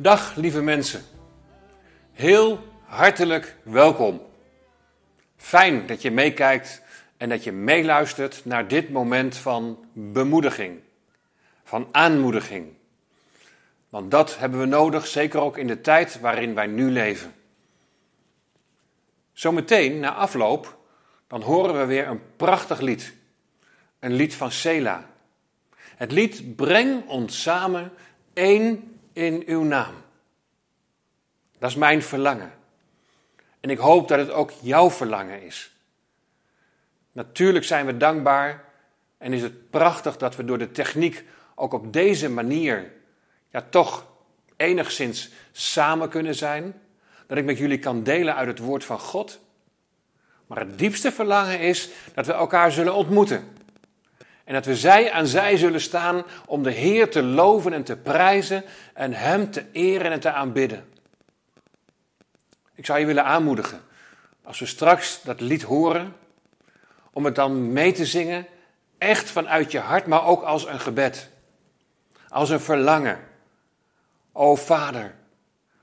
Dag lieve mensen. Heel hartelijk welkom. Fijn dat je meekijkt en dat je meeluistert naar dit moment van bemoediging, van aanmoediging. Want dat hebben we nodig, zeker ook in de tijd waarin wij nu leven. Zometeen, na afloop, dan horen we weer een prachtig lied. Een lied van Sela. Het lied Breng ons samen één in uw naam. Dat is mijn verlangen. En ik hoop dat het ook jouw verlangen is. Natuurlijk zijn we dankbaar en is het prachtig dat we door de techniek ook op deze manier ja, toch enigszins samen kunnen zijn. Dat ik met jullie kan delen uit het woord van God. Maar het diepste verlangen is dat we elkaar zullen ontmoeten. En dat we zij aan zij zullen staan om de Heer te loven en te prijzen en Hem te eren en te aanbidden. Ik zou je willen aanmoedigen, als we straks dat lied horen, om het dan mee te zingen, echt vanuit je hart, maar ook als een gebed. Als een verlangen. O Vader,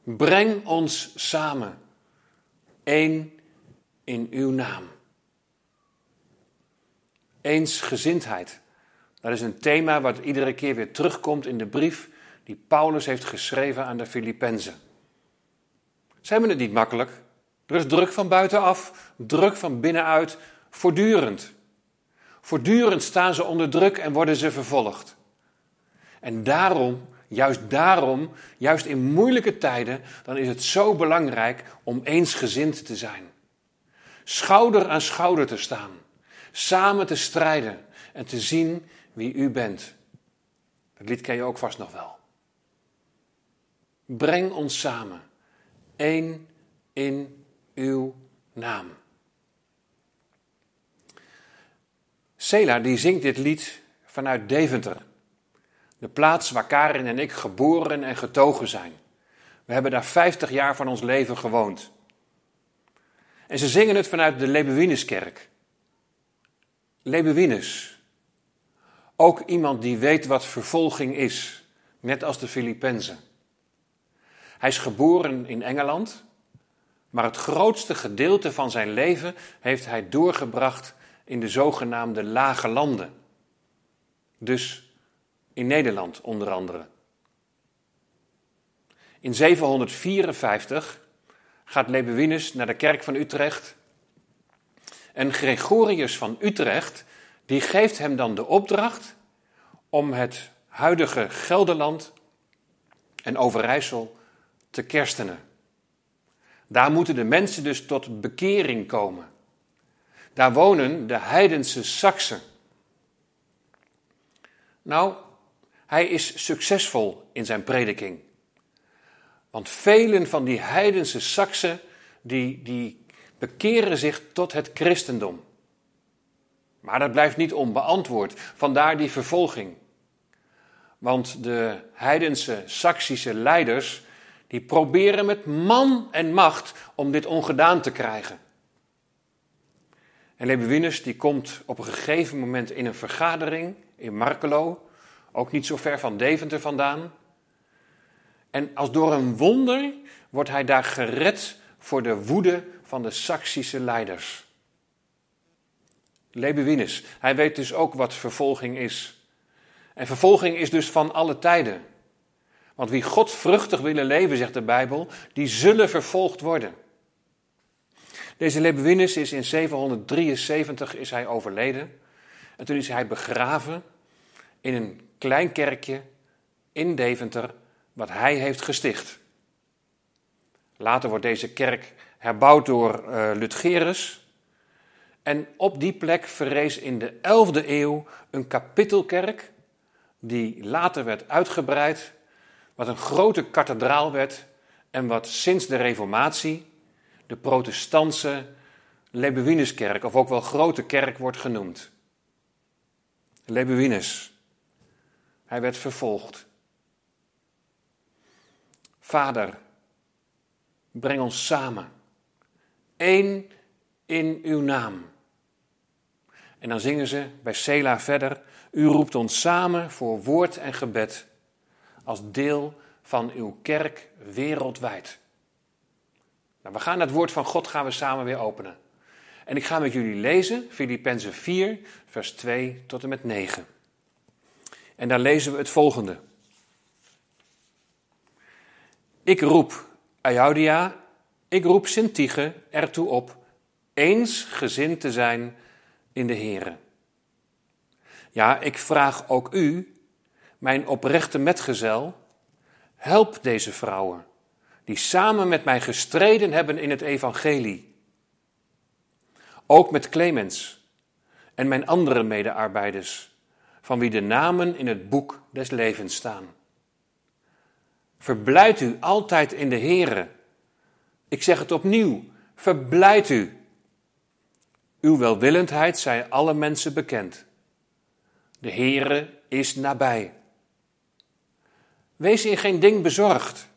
breng ons samen, één in uw naam. Eensgezindheid. Dat is een thema wat iedere keer weer terugkomt in de brief die Paulus heeft geschreven aan de Filippenzen. Ze hebben het niet makkelijk. Er is druk van buitenaf, druk van binnenuit, voortdurend. Voortdurend staan ze onder druk en worden ze vervolgd. En daarom, juist daarom, juist in moeilijke tijden, dan is het zo belangrijk om eensgezind te zijn. Schouder aan schouder te staan samen te strijden en te zien wie u bent. Dat lied ken je ook vast nog wel. Breng ons samen, één in uw naam. Sela die zingt dit lied vanuit Deventer, de plaats waar Karin en ik geboren en getogen zijn. We hebben daar 50 jaar van ons leven gewoond. En ze zingen het vanuit de Lebewineskerk. Lebewinus. Ook iemand die weet wat vervolging is, net als de Filippenzen. Hij is geboren in Engeland, maar het grootste gedeelte van zijn leven heeft hij doorgebracht in de zogenaamde lage landen. Dus in Nederland onder andere. In 754 gaat Lebewinus naar de kerk van Utrecht en Gregorius van Utrecht, die geeft hem dan de opdracht om het huidige Gelderland en Overijssel te kerstenen. Daar moeten de mensen dus tot bekering komen. Daar wonen de heidense Saksen. Nou, hij is succesvol in zijn prediking. Want velen van die heidense Saksen, die, die bekeren zich tot het christendom. Maar dat blijft niet onbeantwoord, vandaar die vervolging. Want de heidense Saksische leiders, die proberen met man en macht om dit ongedaan te krijgen. En Lebewinus die komt op een gegeven moment in een vergadering in Markelo, ook niet zo ver van Deventer vandaan. En als door een wonder wordt hij daar gered voor de woede van de Saksische leiders. Lebewinus, hij weet dus ook wat vervolging is. En vervolging is dus van alle tijden. Want wie God vruchtig willen leven, zegt de Bijbel, die zullen vervolgd worden. Deze Lebewinus is in 773 is hij overleden. En toen is hij begraven in een klein kerkje in Deventer, wat hij heeft gesticht. Later wordt deze kerk herbouwd door uh, Ludgerus. En op die plek verrees in de 11e eeuw een kapittelkerk, die later werd uitgebreid, wat een grote kathedraal werd en wat sinds de Reformatie de protestantse Lebewinuskerk, of ook wel Grote Kerk, wordt genoemd. Lebewinus. Hij werd vervolgd. Vader, breng ons samen Eén in uw naam. En dan zingen ze bij Sela verder: U roept ons samen voor woord en gebed als deel van uw kerk wereldwijd. Nou, we gaan het woord van God gaan we samen weer openen. En ik ga met jullie lezen Filippenzen 4, vers 2 tot en met 9. En daar lezen we het volgende. Ik roep Euodia, ik roep Sintige ertoe op eens gezind te zijn in de Here. Ja, ik vraag ook u, mijn oprechte metgezel, help deze vrouwen die samen met mij gestreden hebben in het evangelie. Ook met Clemens en mijn andere medearbeiders, van wie de namen in het boek des levens staan. Verblijd u altijd in de Here. Ik zeg het opnieuw, verblijd u. Uw welwillendheid zij alle mensen bekend. De Heere is nabij. Wees in geen ding bezorgd,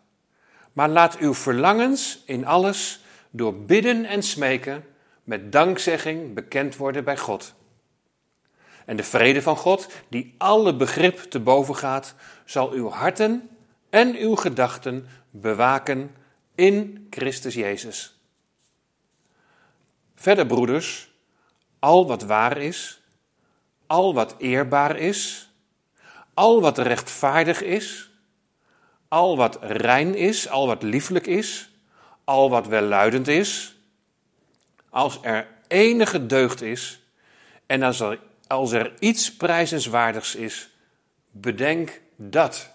maar laat uw verlangens in alles door bidden en smeken met dankzegging bekend worden bij God. En de vrede van God, die alle begrip te boven gaat, zal uw harten en uw gedachten bewaken in Christus Jezus. Verder, broeders, al wat waar is, al wat eerbaar is, al wat rechtvaardig is, al wat rein is, al wat lieflijk is, al wat welluidend is, als er enige deugd is en als er, als er iets prijzenswaardigs is, bedenk dat.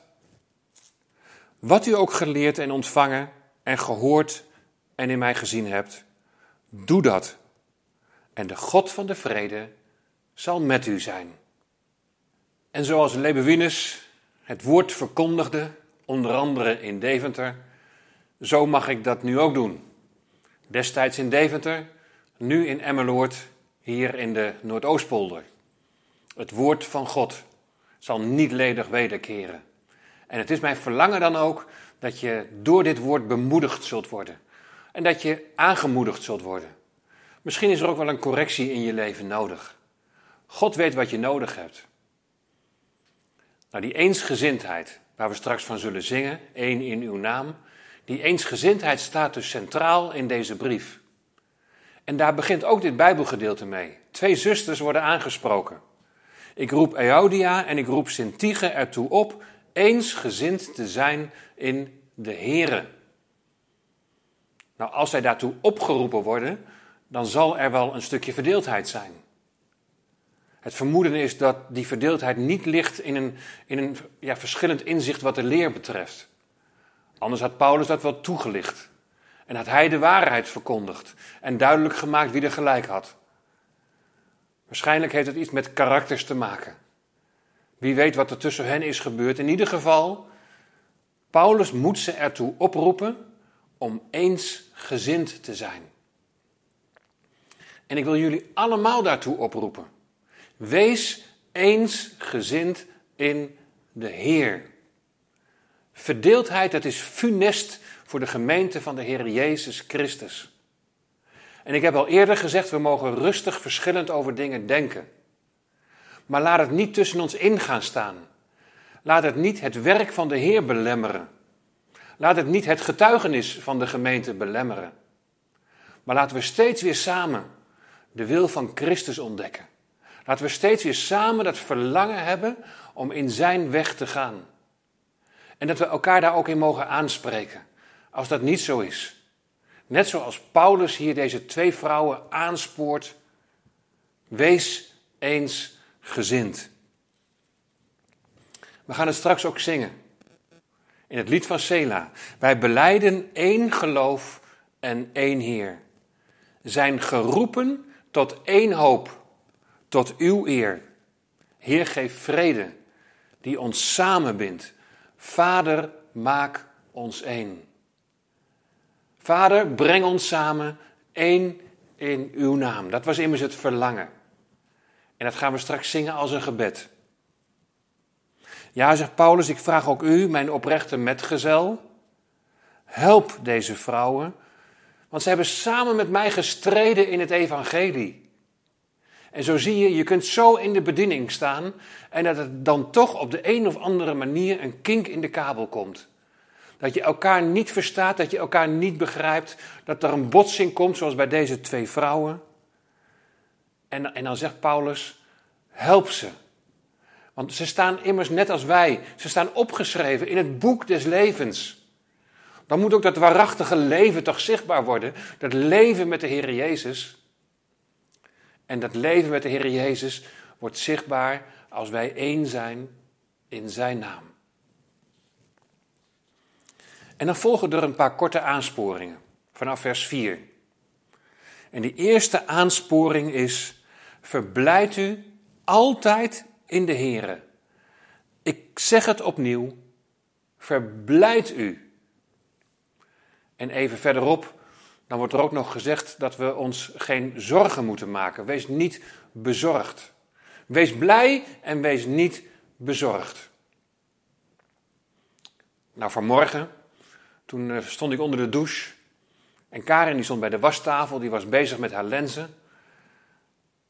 Wat u ook geleerd en ontvangen en gehoord en in mij gezien hebt, doe dat. En de God van de vrede zal met u zijn. En zoals Lebewinus het woord verkondigde, onder andere in Deventer, zo mag ik dat nu ook doen. Destijds in Deventer, nu in Emmeloord, hier in de Noordoostpolder. Het woord van God zal niet ledig wederkeren. En het is mijn verlangen dan ook dat je door dit woord bemoedigd zult worden. En dat je aangemoedigd zult worden. Misschien is er ook wel een correctie in je leven nodig. God weet wat je nodig hebt. Nou, die eensgezindheid, waar we straks van zullen zingen, één in uw naam, die eensgezindheid staat dus centraal in deze brief. En daar begint ook dit Bijbelgedeelte mee. Twee zusters worden aangesproken. Ik roep Euodia en ik roep Sintige ertoe op eensgezind te zijn in de Here. Nou, als zij daartoe opgeroepen worden, dan zal er wel een stukje verdeeldheid zijn. Het vermoeden is dat die verdeeldheid niet ligt in een, in een ja, verschillend inzicht wat de leer betreft. Anders had Paulus dat wel toegelicht. En had hij de waarheid verkondigd en duidelijk gemaakt wie er gelijk had. Waarschijnlijk heeft het iets met karakters te maken. Wie weet wat er tussen hen is gebeurd. In ieder geval, Paulus moet ze ertoe oproepen om eensgezind te zijn. En ik wil jullie allemaal daartoe oproepen. Wees eensgezind in de Heer. Verdeeldheid, dat is funest voor de gemeente van de Heer Jezus Christus. En ik heb al eerder gezegd, we mogen rustig verschillend over dingen denken. Maar laat het niet tussen ons in gaan staan. Laat het niet het werk van de Heer belemmeren. Laat het niet het getuigenis van de gemeente belemmeren. Maar laten we steeds weer samen de wil van Christus ontdekken. Laten we steeds weer samen dat verlangen hebben om in zijn weg te gaan. En dat we elkaar daar ook in mogen aanspreken. Als dat niet zo is. Net zoals Paulus hier deze twee vrouwen aanspoort. Wees eens gezind. We gaan het straks ook zingen. In het lied van Sela. Wij beleiden één geloof en één Heer. Zijn geroepen tot één hoop, tot uw eer. Heer, geef vrede die ons samenbindt. Vader, maak ons één. Vader, breng ons samen één in uw naam. Dat was immers het verlangen. En dat gaan we straks zingen als een gebed. Ja, zegt Paulus, ik vraag ook u, mijn oprechte metgezel, help deze vrouwen, want ze hebben samen met mij gestreden in het evangelie. En zo zie je, je kunt zo in de bediening staan en dat het dan toch op de een of andere manier een kink in de kabel komt. Dat je elkaar niet verstaat, dat je elkaar niet begrijpt, dat er een botsing komt, zoals bij deze twee vrouwen. En, en dan zegt Paulus: help ze. Want ze staan immers net als wij, ze staan opgeschreven in het boek des levens. Dan moet ook dat waarachtige leven toch zichtbaar worden. Dat leven met de Heer Jezus. En dat leven met de Heer Jezus wordt zichtbaar als wij één zijn in Zijn naam. En dan volgen er een paar korte aansporingen vanaf vers 4. En die eerste aansporing is: verblijd u altijd in de Here. Ik zeg het opnieuw: verblijd u. En even verderop, dan wordt er ook nog gezegd dat we ons geen zorgen moeten maken. Wees niet bezorgd. Wees blij en wees niet bezorgd. Nou, vanmorgen, toen eh, stond ik onder de douche. En Karin die stond bij de wastafel, die was bezig met haar lenzen.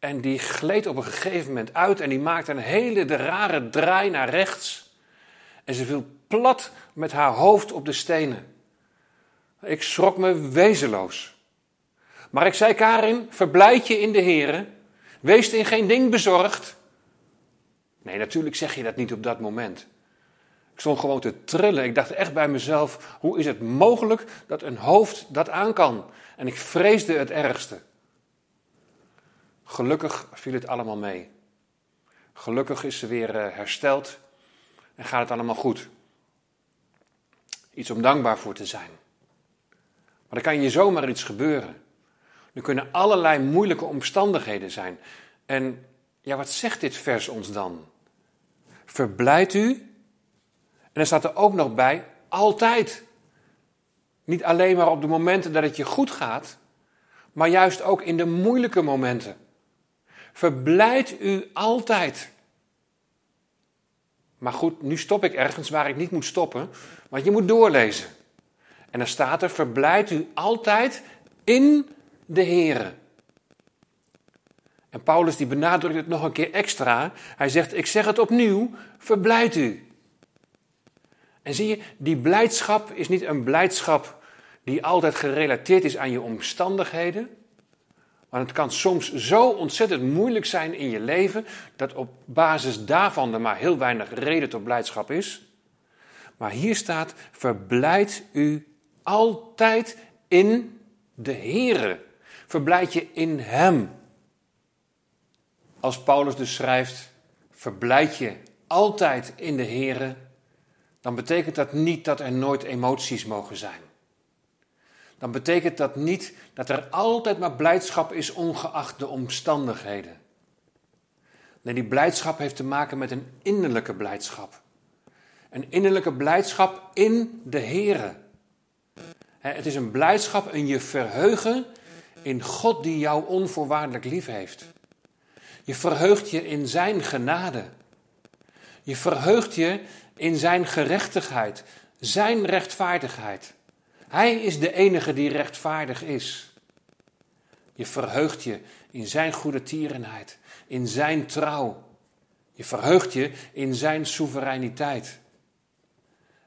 En die gleed op een gegeven moment uit en die maakte een hele rare draai naar rechts. En ze viel plat met haar hoofd op de stenen. Ik schrok me wezenloos. Maar ik zei, Karin, verblijd je in de Heren. Wees in geen ding bezorgd. Nee, natuurlijk zeg je dat niet op dat moment. Ik stond gewoon te trillen. Ik dacht echt bij mezelf: hoe is het mogelijk dat een hoofd dat aan kan? En ik vreesde het ergste. Gelukkig viel het allemaal mee. Gelukkig is ze weer eh, hersteld en gaat het allemaal goed. Iets om dankbaar voor te zijn. Maar er kan je zomaar iets gebeuren. Er kunnen allerlei moeilijke omstandigheden zijn. En ja, wat zegt dit vers ons dan? Verblijd u. En dan staat er ook nog bij, altijd. Niet alleen maar op de momenten dat het je goed gaat, maar juist ook in de moeilijke momenten. Verblijd u altijd. Maar goed, nu stop ik ergens waar ik niet moet stoppen, want je moet doorlezen. En dan staat er: verblijd u altijd in de Here. En Paulus die benadrukt het nog een keer extra. Hij zegt: Ik zeg het opnieuw, verblijd u. En zie je, die blijdschap is niet een blijdschap die altijd gerelateerd is aan je omstandigheden. Want het kan soms zo ontzettend moeilijk zijn in je leven dat op basis daarvan er maar heel weinig reden tot blijdschap is. Maar hier staat: verblijd u altijd in de Here. Verblijd je in Hem. Als Paulus dus schrijft, verblijd je altijd in de Here, dan betekent dat niet dat er nooit emoties mogen zijn. Dan betekent dat niet dat er altijd maar blijdschap is ongeacht de omstandigheden. Nee, die blijdschap heeft te maken met een innerlijke blijdschap. Een innerlijke blijdschap in de Here. Het is een blijdschap en je verheugen in God die jou onvoorwaardelijk lief heeft. Je verheugt je in Zijn genade. Je verheugt je in Zijn gerechtigheid, Zijn rechtvaardigheid. Hij is de enige die rechtvaardig is. Je verheugt je in Zijn goede tierenheid, in Zijn trouw. Je verheugt je in Zijn soevereiniteit.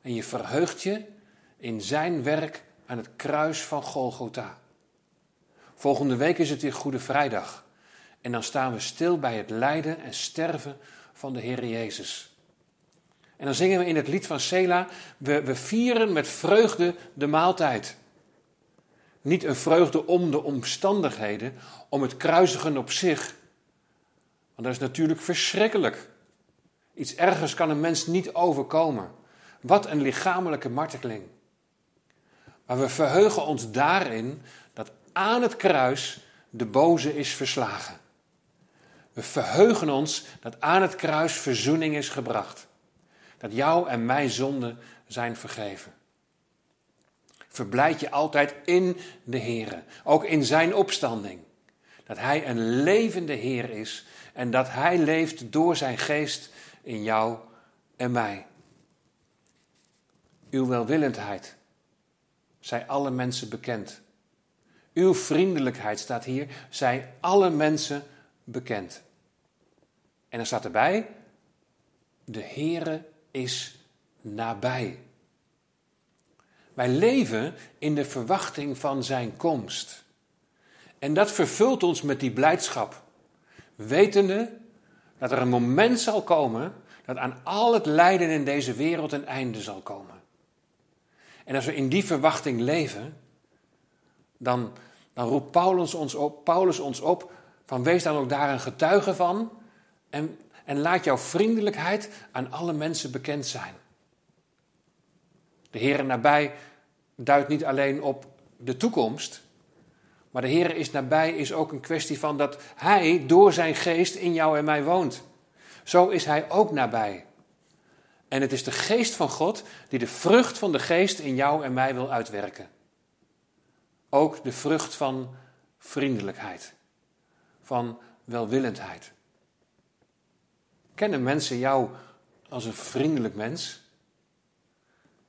En je verheugt je in Zijn werk aan het kruis van Golgotha. Volgende week is het weer Goede Vrijdag. En dan staan we stil bij het lijden en sterven van de Heer Jezus. En dan zingen we in het lied van Sela, we, we vieren met vreugde de maaltijd. Niet een vreugde om de omstandigheden, om het kruisigen op zich. Want dat is natuurlijk verschrikkelijk. Iets ergers kan een mens niet overkomen. Wat een lichamelijke marteling. Maar we verheugen ons daarin dat aan het kruis de boze is verslagen. We verheugen ons dat aan het kruis verzoening is gebracht. Dat jou en mijn zonden zijn vergeven. Verblijd je altijd in de Heer, ook in zijn opstanding. Dat Hij een levende Heer is en dat Hij leeft door zijn geest in jou en mij. Uw welwillendheid zij alle mensen bekend. Uw vriendelijkheid staat hier, zij alle mensen bekend. En er staat erbij, de Heere is nabij. Wij leven in de verwachting van zijn komst. En dat vervult ons met die blijdschap. Wetende dat er een moment zal komen dat aan al het lijden in deze wereld een einde zal komen. En als we in die verwachting leven, dan, dan roept Paulus ons, op, Paulus ons op van wees dan ook daar een getuige van en, en laat jouw vriendelijkheid aan alle mensen bekend zijn. De Heer nabij duidt niet alleen op de toekomst, maar de Heer is nabij is ook een kwestie van dat Hij door zijn geest in jou en mij woont. Zo is Hij ook nabij. En het is de geest van God die de vrucht van de geest in jou en mij wil uitwerken. Ook de vrucht van vriendelijkheid, van welwillendheid. Kennen mensen jou als een vriendelijk mens?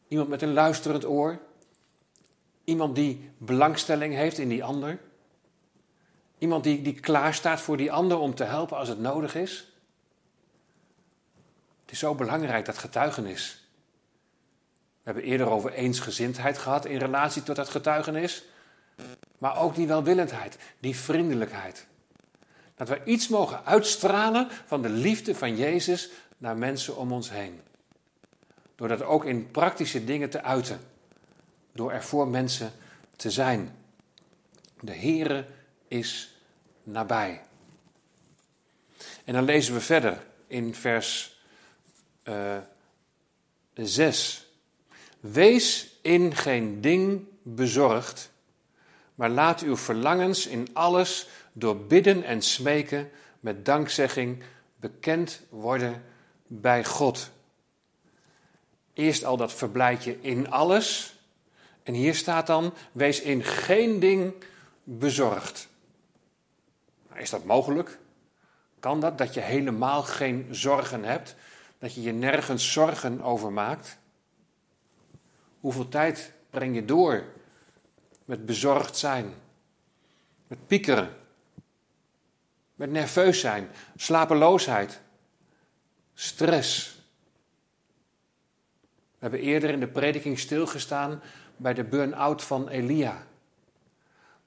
Iemand met een luisterend oor? Iemand die belangstelling heeft in die ander? Iemand die, die klaar staat voor die ander om te helpen als het nodig is? Het is zo belangrijk, dat getuigenis. We hebben eerder over eensgezindheid gehad in relatie tot dat getuigenis. Maar ook die welwillendheid, die vriendelijkheid. Dat we iets mogen uitstralen van de liefde van Jezus naar mensen om ons heen. Door dat ook in praktische dingen te uiten. Door er voor mensen te zijn. De Heere is nabij. En dan lezen we verder in vers uh, eh, 6. Wees in geen ding bezorgd, maar laat uw verlangens in alles door bidden en smeken met dankzegging bekend worden bij God. Eerst al dat verblijtje in alles. En hier staat dan: wees in geen ding bezorgd. Is dat mogelijk? Kan dat, dat je helemaal geen zorgen hebt? Dat je je nergens zorgen over maakt? Hoeveel tijd breng je door met bezorgd zijn, met piekeren, met nerveus zijn, slapeloosheid, stress? We hebben eerder in de prediking stilgestaan bij de burn-out van Elia.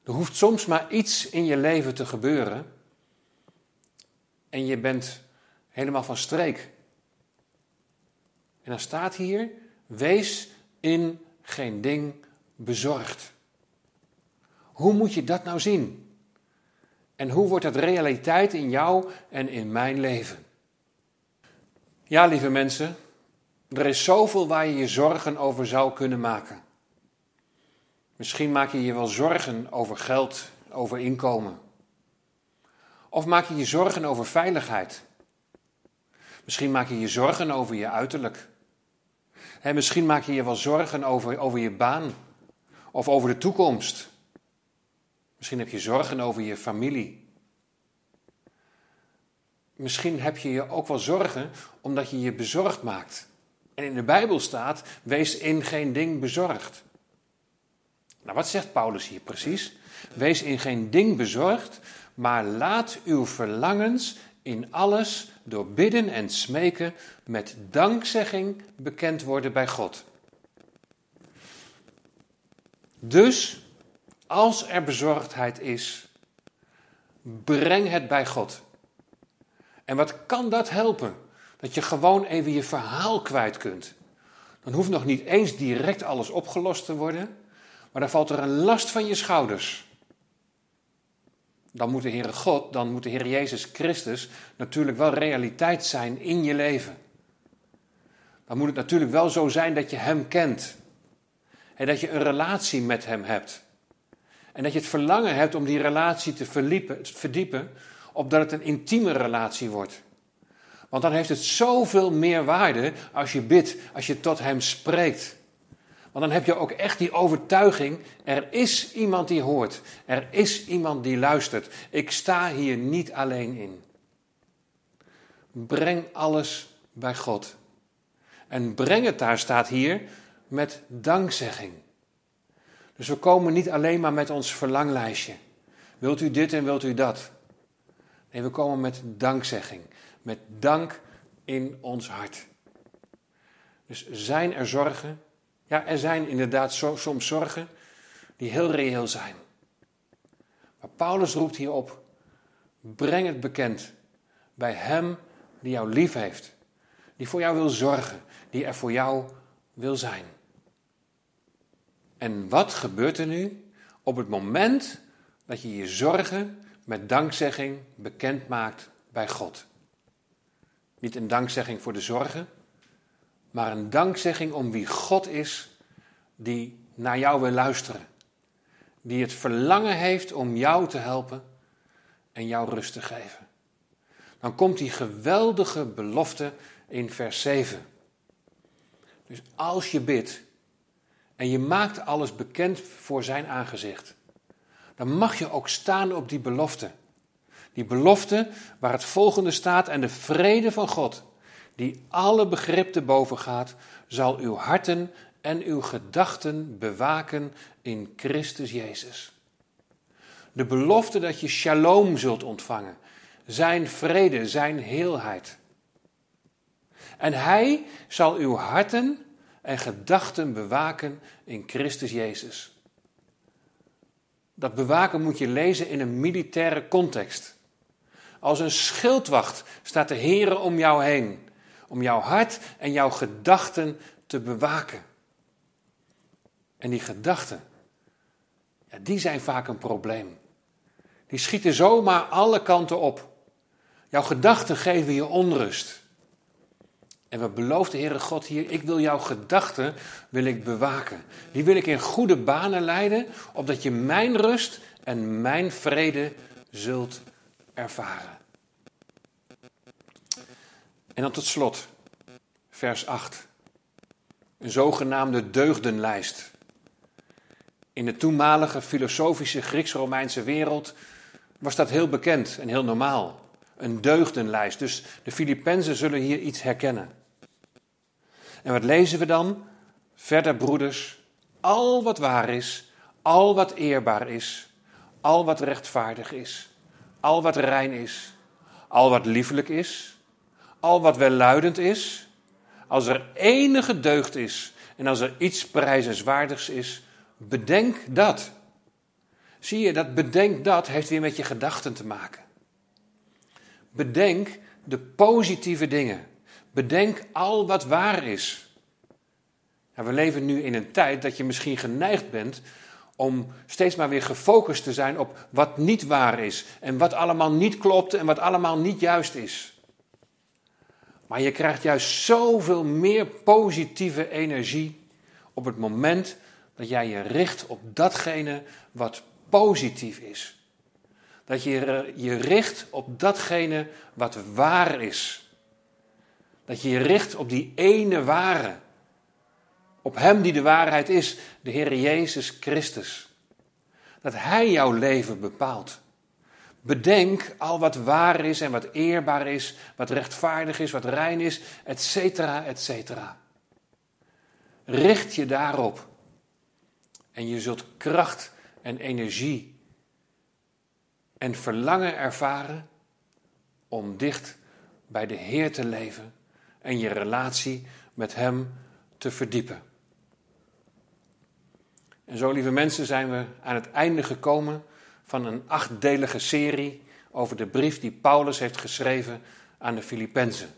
Er hoeft soms maar iets in je leven te gebeuren en je bent helemaal van streek. En dan staat hier: wees in geen ding bezorgd. Hoe moet je dat nou zien? En hoe wordt dat realiteit in jou en in mijn leven? Ja, lieve mensen, er is zoveel waar je je zorgen over zou kunnen maken. Misschien maak je je wel zorgen over geld, over inkomen. Of maak je je zorgen over veiligheid. Misschien maak je je zorgen over je uiterlijk. En misschien maak je je wel zorgen over, over je baan of over de toekomst. Misschien heb je zorgen over je familie. Misschien heb je je ook wel zorgen omdat je je bezorgd maakt. En in de Bijbel staat: wees in geen ding bezorgd. Nou, wat zegt Paulus hier precies? Wees in geen ding bezorgd, maar laat uw verlangens in alles door bidden en smeken met dankzegging bekend worden bij God. Dus, als er bezorgdheid is, breng het bij God. En wat kan dat helpen? Dat je gewoon even je verhaal kwijt kunt. Dan hoeft nog niet eens direct alles opgelost te worden, maar dan valt er een last van je schouders dan moet de Heere God, dan moet de Heer Jezus Christus natuurlijk wel realiteit zijn in je leven. Dan moet het natuurlijk wel zo zijn dat je Hem kent. En dat je een relatie met Hem hebt. En dat je het verlangen hebt om die relatie te verdiepen, opdat het een intieme relatie wordt. Want dan heeft het zoveel meer waarde als je bidt, als je tot Hem spreekt. Want dan heb je ook echt die overtuiging, er is iemand die hoort, er is iemand die luistert. Ik sta hier niet alleen in. Breng alles bij God. En breng het daar staat hier met dankzegging. Dus we komen niet alleen maar met ons verlanglijstje. Wilt u dit en wilt u dat? Nee, we komen met dankzegging. Met dank in ons hart. Dus zijn er zorgen? Ja, er zijn inderdaad soms zorgen die heel reëel zijn. Maar Paulus roept hier op: breng het bekend bij Hem die jou lief heeft, die voor jou wil zorgen, die er voor jou wil zijn. En wat gebeurt er nu op het moment dat je je zorgen met dankzegging bekend maakt bij God? Niet een dankzegging voor de zorgen, maar een dankzegging om wie God is die naar jou wil luisteren. Die het verlangen heeft om jou te helpen en jou rust te geven. Dan komt die geweldige belofte in vers 7. Dus als je bidt en je maakt alles bekend voor zijn aangezicht, dan mag je ook staan op die belofte. Die belofte waar het volgende staat en de vrede van God, die alle begrip te boven gaat, zal uw harten en uw gedachten bewaken in Christus Jezus. De belofte dat je shalom zult ontvangen, zijn vrede, zijn heelheid. En hij zal uw harten en gedachten bewaken in Christus Jezus. Dat bewaken moet je lezen in een militaire context. Als een schildwacht staat de Heer om jou heen, om jouw hart en jouw gedachten te bewaken. En die gedachten, ja, die zijn vaak een probleem. Die schieten zomaar alle kanten op. Jouw gedachten geven je onrust. En belooft de Heere God hier? Ik wil jouw gedachten wil ik bewaken. Die wil ik in goede banen leiden, opdat je mijn rust en mijn vrede zult ervaren. En dan tot slot, vers 8. Een zogenaamde deugdenlijst. In de toenmalige filosofische Grieks-Romeinse wereld was dat heel bekend en heel normaal. Een deugdenlijst. Dus de Filippenzen zullen hier iets herkennen. En wat lezen we dan? Verder, broeders, al wat waar is, al wat eerbaar is, al wat rechtvaardig is, al wat rein is, al wat liefelijk is, al wat welluidend is, als er enige deugd is en als er iets prijzenswaardigs is, bedenk dat. Zie je, dat bedenk dat heeft weer met je gedachten te maken. Bedenk de positieve dingen. Bedenk al wat waar is. we leven nu in een tijd dat je misschien geneigd bent om steeds maar weer gefocust te zijn op wat niet waar is en wat allemaal niet klopt en wat allemaal niet juist is. Maar je krijgt juist zoveel meer positieve energie op het moment dat jij je richt op datgene wat positief is. Dat je je richt op datgene wat waar is. Dat je je richt op die ene ware. Op Hem die de waarheid is, de Heer Jezus Christus. Dat Hij jouw leven bepaalt. Bedenk al wat waar is en wat eerbaar is, wat rechtvaardig is, wat rein is, et cetera, et cetera. Richt je daarop. En je zult kracht en energie en verlangen ervaren om dicht bij de Heer te leven en je relatie met Hem te verdiepen. En zo, lieve mensen, zijn we aan het einde gekomen van een achtdelige serie over de brief die Paulus heeft geschreven aan de Filippenzen.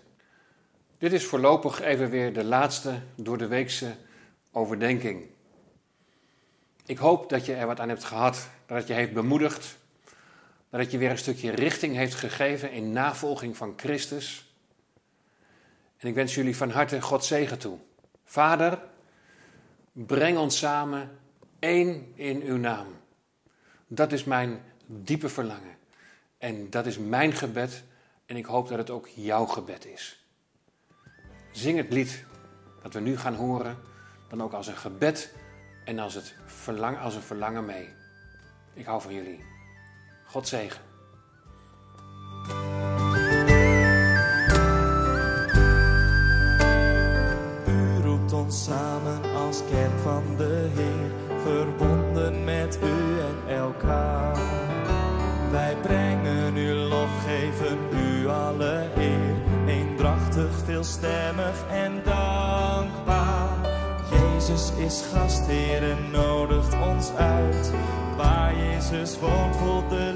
Dit is voorlopig even weer de laatste door de weekse overdenking. Ik hoop dat je er wat aan hebt gehad, dat het je heeft bemoedigd, dat het je weer een stukje richting heeft gegeven in navolging van Christus. En ik wens jullie van harte God zegen toe. Vader, breng ons samen één in uw naam. Dat is mijn diepe verlangen. En dat is mijn gebed. En ik hoop dat het ook jouw gebed is. Zing het lied dat we nu gaan horen, dan ook als een gebed en als, het verlang, als een verlangen mee. Ik hou van jullie. God zegen. Samen als kerk van de Heer, verbonden met u en elkaar. Wij brengen u lof, geven u alle eer, eendrachtig, veelstemmig en dankbaar. Jezus is gastheer en nodigt ons uit. Waar Jezus woont, voelt de